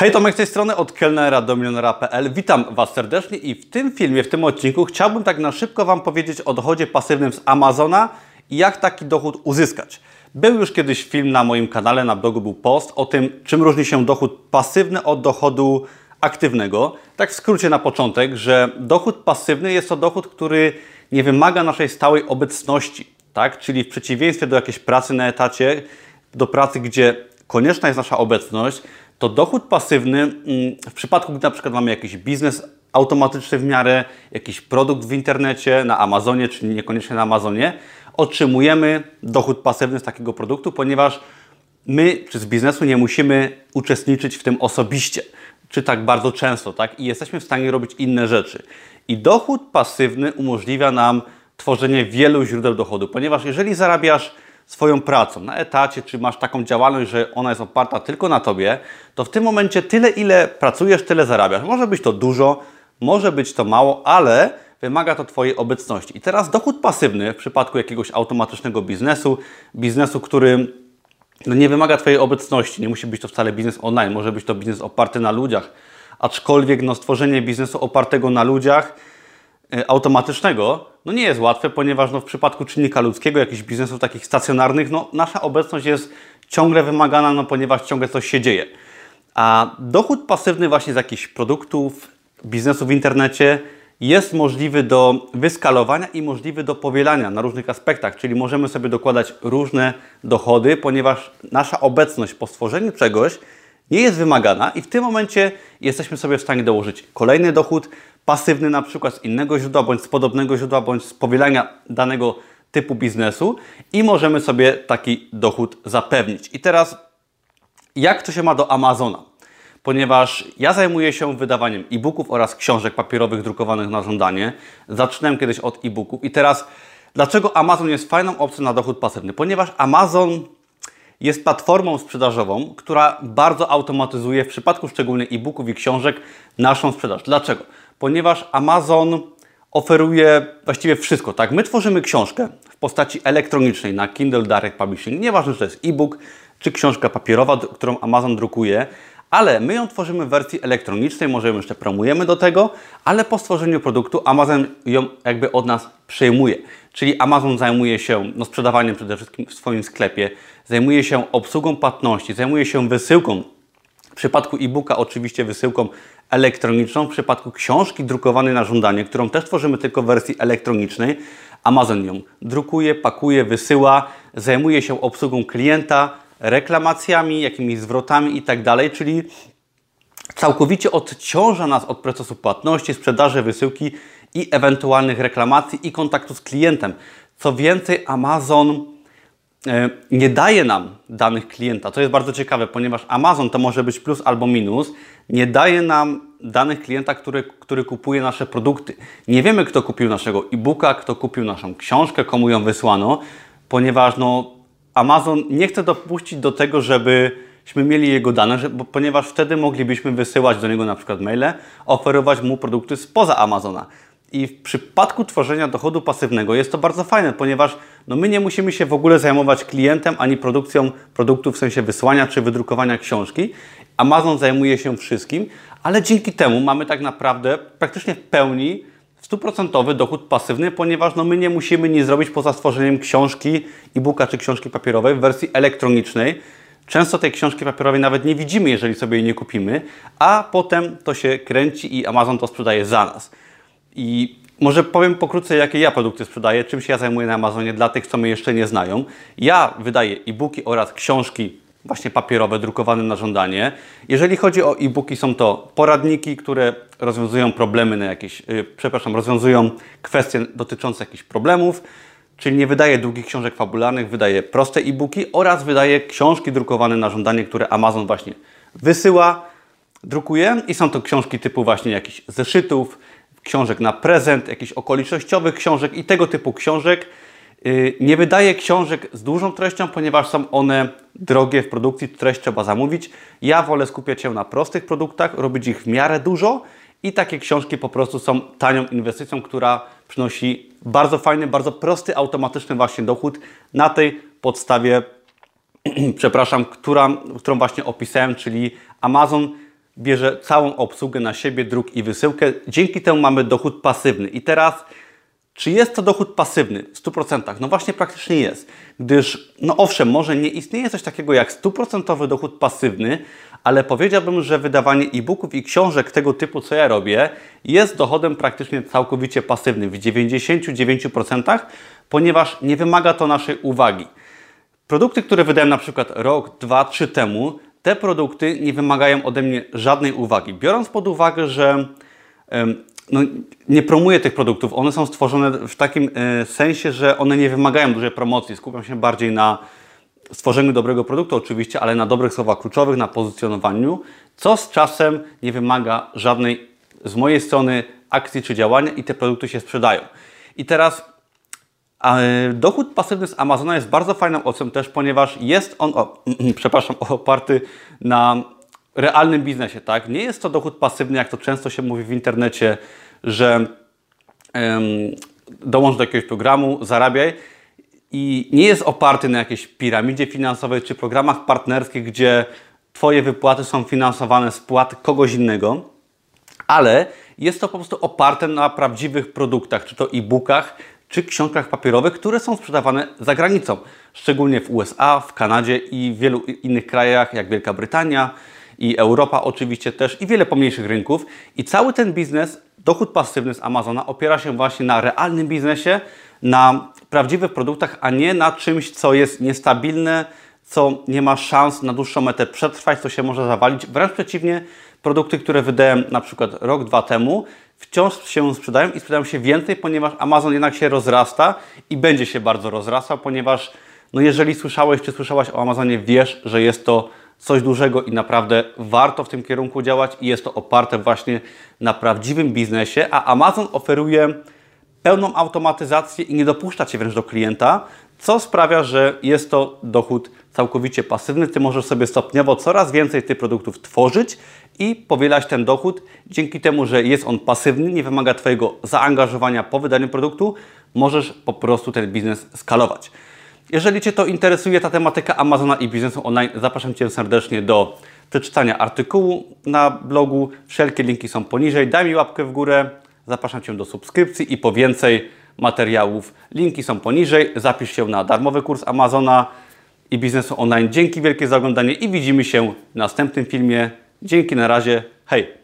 Hej, Tomek z tej strony od kelnera do milionera.pl. Witam Was serdecznie i w tym filmie, w tym odcinku chciałbym tak na szybko Wam powiedzieć o dochodzie pasywnym z Amazona i jak taki dochód uzyskać. Był już kiedyś film na moim kanale, na blogu był post o tym, czym różni się dochód pasywny od dochodu aktywnego. Tak w skrócie na początek, że dochód pasywny jest to dochód, który nie wymaga naszej stałej obecności, tak? Czyli w przeciwieństwie do jakiejś pracy na etacie, do pracy, gdzie konieczna jest nasza obecność, to dochód pasywny mm, w przypadku, gdy na przykład mamy jakiś biznes automatyczny w miarę, jakiś produkt w internecie, na Amazonie, czy niekoniecznie na Amazonie, otrzymujemy dochód pasywny z takiego produktu, ponieważ my, czy z biznesu, nie musimy uczestniczyć w tym osobiście, czy tak bardzo często, tak? I jesteśmy w stanie robić inne rzeczy. I dochód pasywny umożliwia nam tworzenie wielu źródeł dochodu, ponieważ jeżeli zarabiasz swoją pracą na etacie, czy masz taką działalność, że ona jest oparta tylko na tobie, to w tym momencie tyle, ile pracujesz, tyle zarabiasz. Może być to dużo, może być to mało, ale wymaga to Twojej obecności. I teraz dochód pasywny w przypadku jakiegoś automatycznego biznesu, biznesu, który no nie wymaga Twojej obecności, nie musi być to wcale biznes online, może być to biznes oparty na ludziach, aczkolwiek no, stworzenie biznesu opartego na ludziach automatycznego, no nie jest łatwe, ponieważ no w przypadku czynnika ludzkiego, jakichś biznesów takich stacjonarnych, no nasza obecność jest ciągle wymagana, no ponieważ ciągle coś się dzieje. A dochód pasywny właśnie z jakichś produktów, biznesu w internecie jest możliwy do wyskalowania i możliwy do powielania na różnych aspektach, czyli możemy sobie dokładać różne dochody, ponieważ nasza obecność po stworzeniu czegoś nie jest wymagana i w tym momencie jesteśmy sobie w stanie dołożyć kolejny dochód, pasywny na przykład z innego źródła, bądź z podobnego źródła, bądź z powielania danego typu biznesu i możemy sobie taki dochód zapewnić. I teraz jak to się ma do Amazona? Ponieważ ja zajmuję się wydawaniem e-booków oraz książek papierowych drukowanych na żądanie. Zaczynałem kiedyś od e-booków i teraz dlaczego Amazon jest fajną opcją na dochód pasywny? Ponieważ Amazon jest platformą sprzedażową, która bardzo automatyzuje w przypadku szczególnie e-booków i książek naszą sprzedaż. Dlaczego? Ponieważ Amazon oferuje właściwie wszystko. Tak, my tworzymy książkę w postaci elektronicznej na Kindle Direct Publishing. Nieważne, czy to jest e-book, czy książka papierowa, którą Amazon drukuje, ale my ją tworzymy w wersji elektronicznej, może ją jeszcze promujemy do tego, ale po stworzeniu produktu Amazon ją jakby od nas przejmuje. Czyli Amazon zajmuje się no, sprzedawaniem przede wszystkim w swoim sklepie, zajmuje się obsługą płatności, zajmuje się wysyłką. W przypadku e-booka oczywiście wysyłką elektroniczną, w przypadku książki drukowanej na żądanie, którą też tworzymy tylko w wersji elektronicznej, Amazon ją drukuje, pakuje, wysyła, zajmuje się obsługą klienta, reklamacjami, jakimiś zwrotami i tak czyli całkowicie odciąża nas od procesu płatności, sprzedaży, wysyłki i ewentualnych reklamacji i kontaktu z klientem. Co więcej, Amazon nie daje nam danych klienta. To jest bardzo ciekawe, ponieważ Amazon to może być plus albo minus. Nie daje nam danych klienta, który, który kupuje nasze produkty. Nie wiemy, kto kupił naszego e-booka, kto kupił naszą książkę, komu ją wysłano, ponieważ no, Amazon nie chce dopuścić do tego, żebyśmy mieli jego dane, bo, ponieważ wtedy moglibyśmy wysyłać do niego na przykład maile, oferować mu produkty spoza Amazona. I w przypadku tworzenia dochodu pasywnego jest to bardzo fajne, ponieważ no my nie musimy się w ogóle zajmować klientem ani produkcją produktów w sensie wysłania czy wydrukowania książki. Amazon zajmuje się wszystkim, ale dzięki temu mamy tak naprawdę praktycznie w pełni stuprocentowy dochód pasywny, ponieważ no my nie musimy nic zrobić poza stworzeniem książki, e-booka czy książki papierowej w wersji elektronicznej. Często tej książki papierowej nawet nie widzimy, jeżeli sobie jej nie kupimy, a potem to się kręci i Amazon to sprzedaje za nas. I może powiem pokrótce, jakie ja produkty sprzedaję, czym się ja zajmuję na Amazonie dla tych, co mnie jeszcze nie znają. Ja wydaję e-booki oraz książki właśnie papierowe, drukowane na żądanie. Jeżeli chodzi o e-booki, są to poradniki, które rozwiązują problemy na jakieś, yy, przepraszam, rozwiązują kwestie dotyczące jakichś problemów, czyli nie wydaje długich książek fabularnych, wydaje proste e-booki oraz wydaje książki drukowane na żądanie, które Amazon właśnie wysyła, drukuje i są to książki typu właśnie jakichś zeszytów, książek na prezent, jakichś okolicznościowych książek i tego typu książek. Y, nie wydaję książek z dużą treścią, ponieważ są one drogie w produkcji, treść trzeba zamówić. Ja wolę skupiać się na prostych produktach, robić ich w miarę dużo i takie książki po prostu są tanią inwestycją, która przynosi bardzo fajny, bardzo prosty, automatyczny właśnie dochód na tej podstawie, przepraszam, która, którą właśnie opisałem, czyli Amazon bierze całą obsługę na siebie, druk i wysyłkę. Dzięki temu mamy dochód pasywny. I teraz, czy jest to dochód pasywny w 100%? No właśnie praktycznie jest, gdyż, no owszem, może nie istnieje coś takiego jak 100% dochód pasywny, ale powiedziałbym, że wydawanie e-booków i książek tego typu, co ja robię, jest dochodem praktycznie całkowicie pasywnym w 99%, ponieważ nie wymaga to naszej uwagi. Produkty, które wydałem na przykład rok, dwa, trzy temu, te produkty nie wymagają ode mnie żadnej uwagi. Biorąc pod uwagę, że no, nie promuję tych produktów, one są stworzone w takim e, sensie, że one nie wymagają dużej promocji. Skupiam się bardziej na stworzeniu dobrego produktu oczywiście, ale na dobrych słowach kluczowych, na pozycjonowaniu, co z czasem nie wymaga żadnej z mojej strony akcji czy działania i te produkty się sprzedają. I teraz dochód pasywny z Amazona jest bardzo fajną opcją też, ponieważ jest on, o, przepraszam, oparty na realnym biznesie, tak? Nie jest to dochód pasywny, jak to często się mówi w internecie, że dołącz do jakiegoś programu, zarabiaj i nie jest oparty na jakiejś piramidzie finansowej czy programach partnerskich, gdzie Twoje wypłaty są finansowane z płat kogoś innego, ale jest to po prostu oparte na prawdziwych produktach, czy to e-bookach, czy książkach papierowych, które są sprzedawane za granicą, szczególnie w USA, w Kanadzie i w wielu innych krajach, jak Wielka Brytania i Europa oczywiście też i wiele pomniejszych rynków. I cały ten biznes, dochód pasywny z Amazona opiera się właśnie na realnym biznesie, na prawdziwych produktach, a nie na czymś, co jest niestabilne, co nie ma szans na dłuższą metę przetrwać, co się może zawalić. Wręcz przeciwnie, produkty, które wydałem na przykład rok, dwa temu, wciąż się sprzedają i sprzedają się więcej, ponieważ Amazon jednak się rozrasta i będzie się bardzo rozrastał, ponieważ no jeżeli słyszałeś czy słyszałaś o Amazonie, wiesz, że jest to coś dużego i naprawdę warto w tym kierunku działać i jest to oparte właśnie na prawdziwym biznesie, a Amazon oferuje pełną automatyzację i nie dopuszcza Cię wręcz do klienta, co sprawia, że jest to dochód całkowicie pasywny. Ty możesz sobie stopniowo coraz więcej tych produktów tworzyć i powielać ten dochód. Dzięki temu, że jest on pasywny, nie wymaga Twojego zaangażowania po wydaniu produktu, możesz po prostu ten biznes skalować. Jeżeli Cię to interesuje, ta tematyka Amazona i biznesu online, zapraszam Cię serdecznie do przeczytania artykułu na blogu. Wszelkie linki są poniżej. Daj mi łapkę w górę. Zapraszam Cię do subskrypcji i po więcej materiałów. Linki są poniżej. Zapisz się na darmowy kurs Amazona i biznesu online. Dzięki wielkie za oglądanie i widzimy się w następnym filmie. Dzięki, na razie. Hej!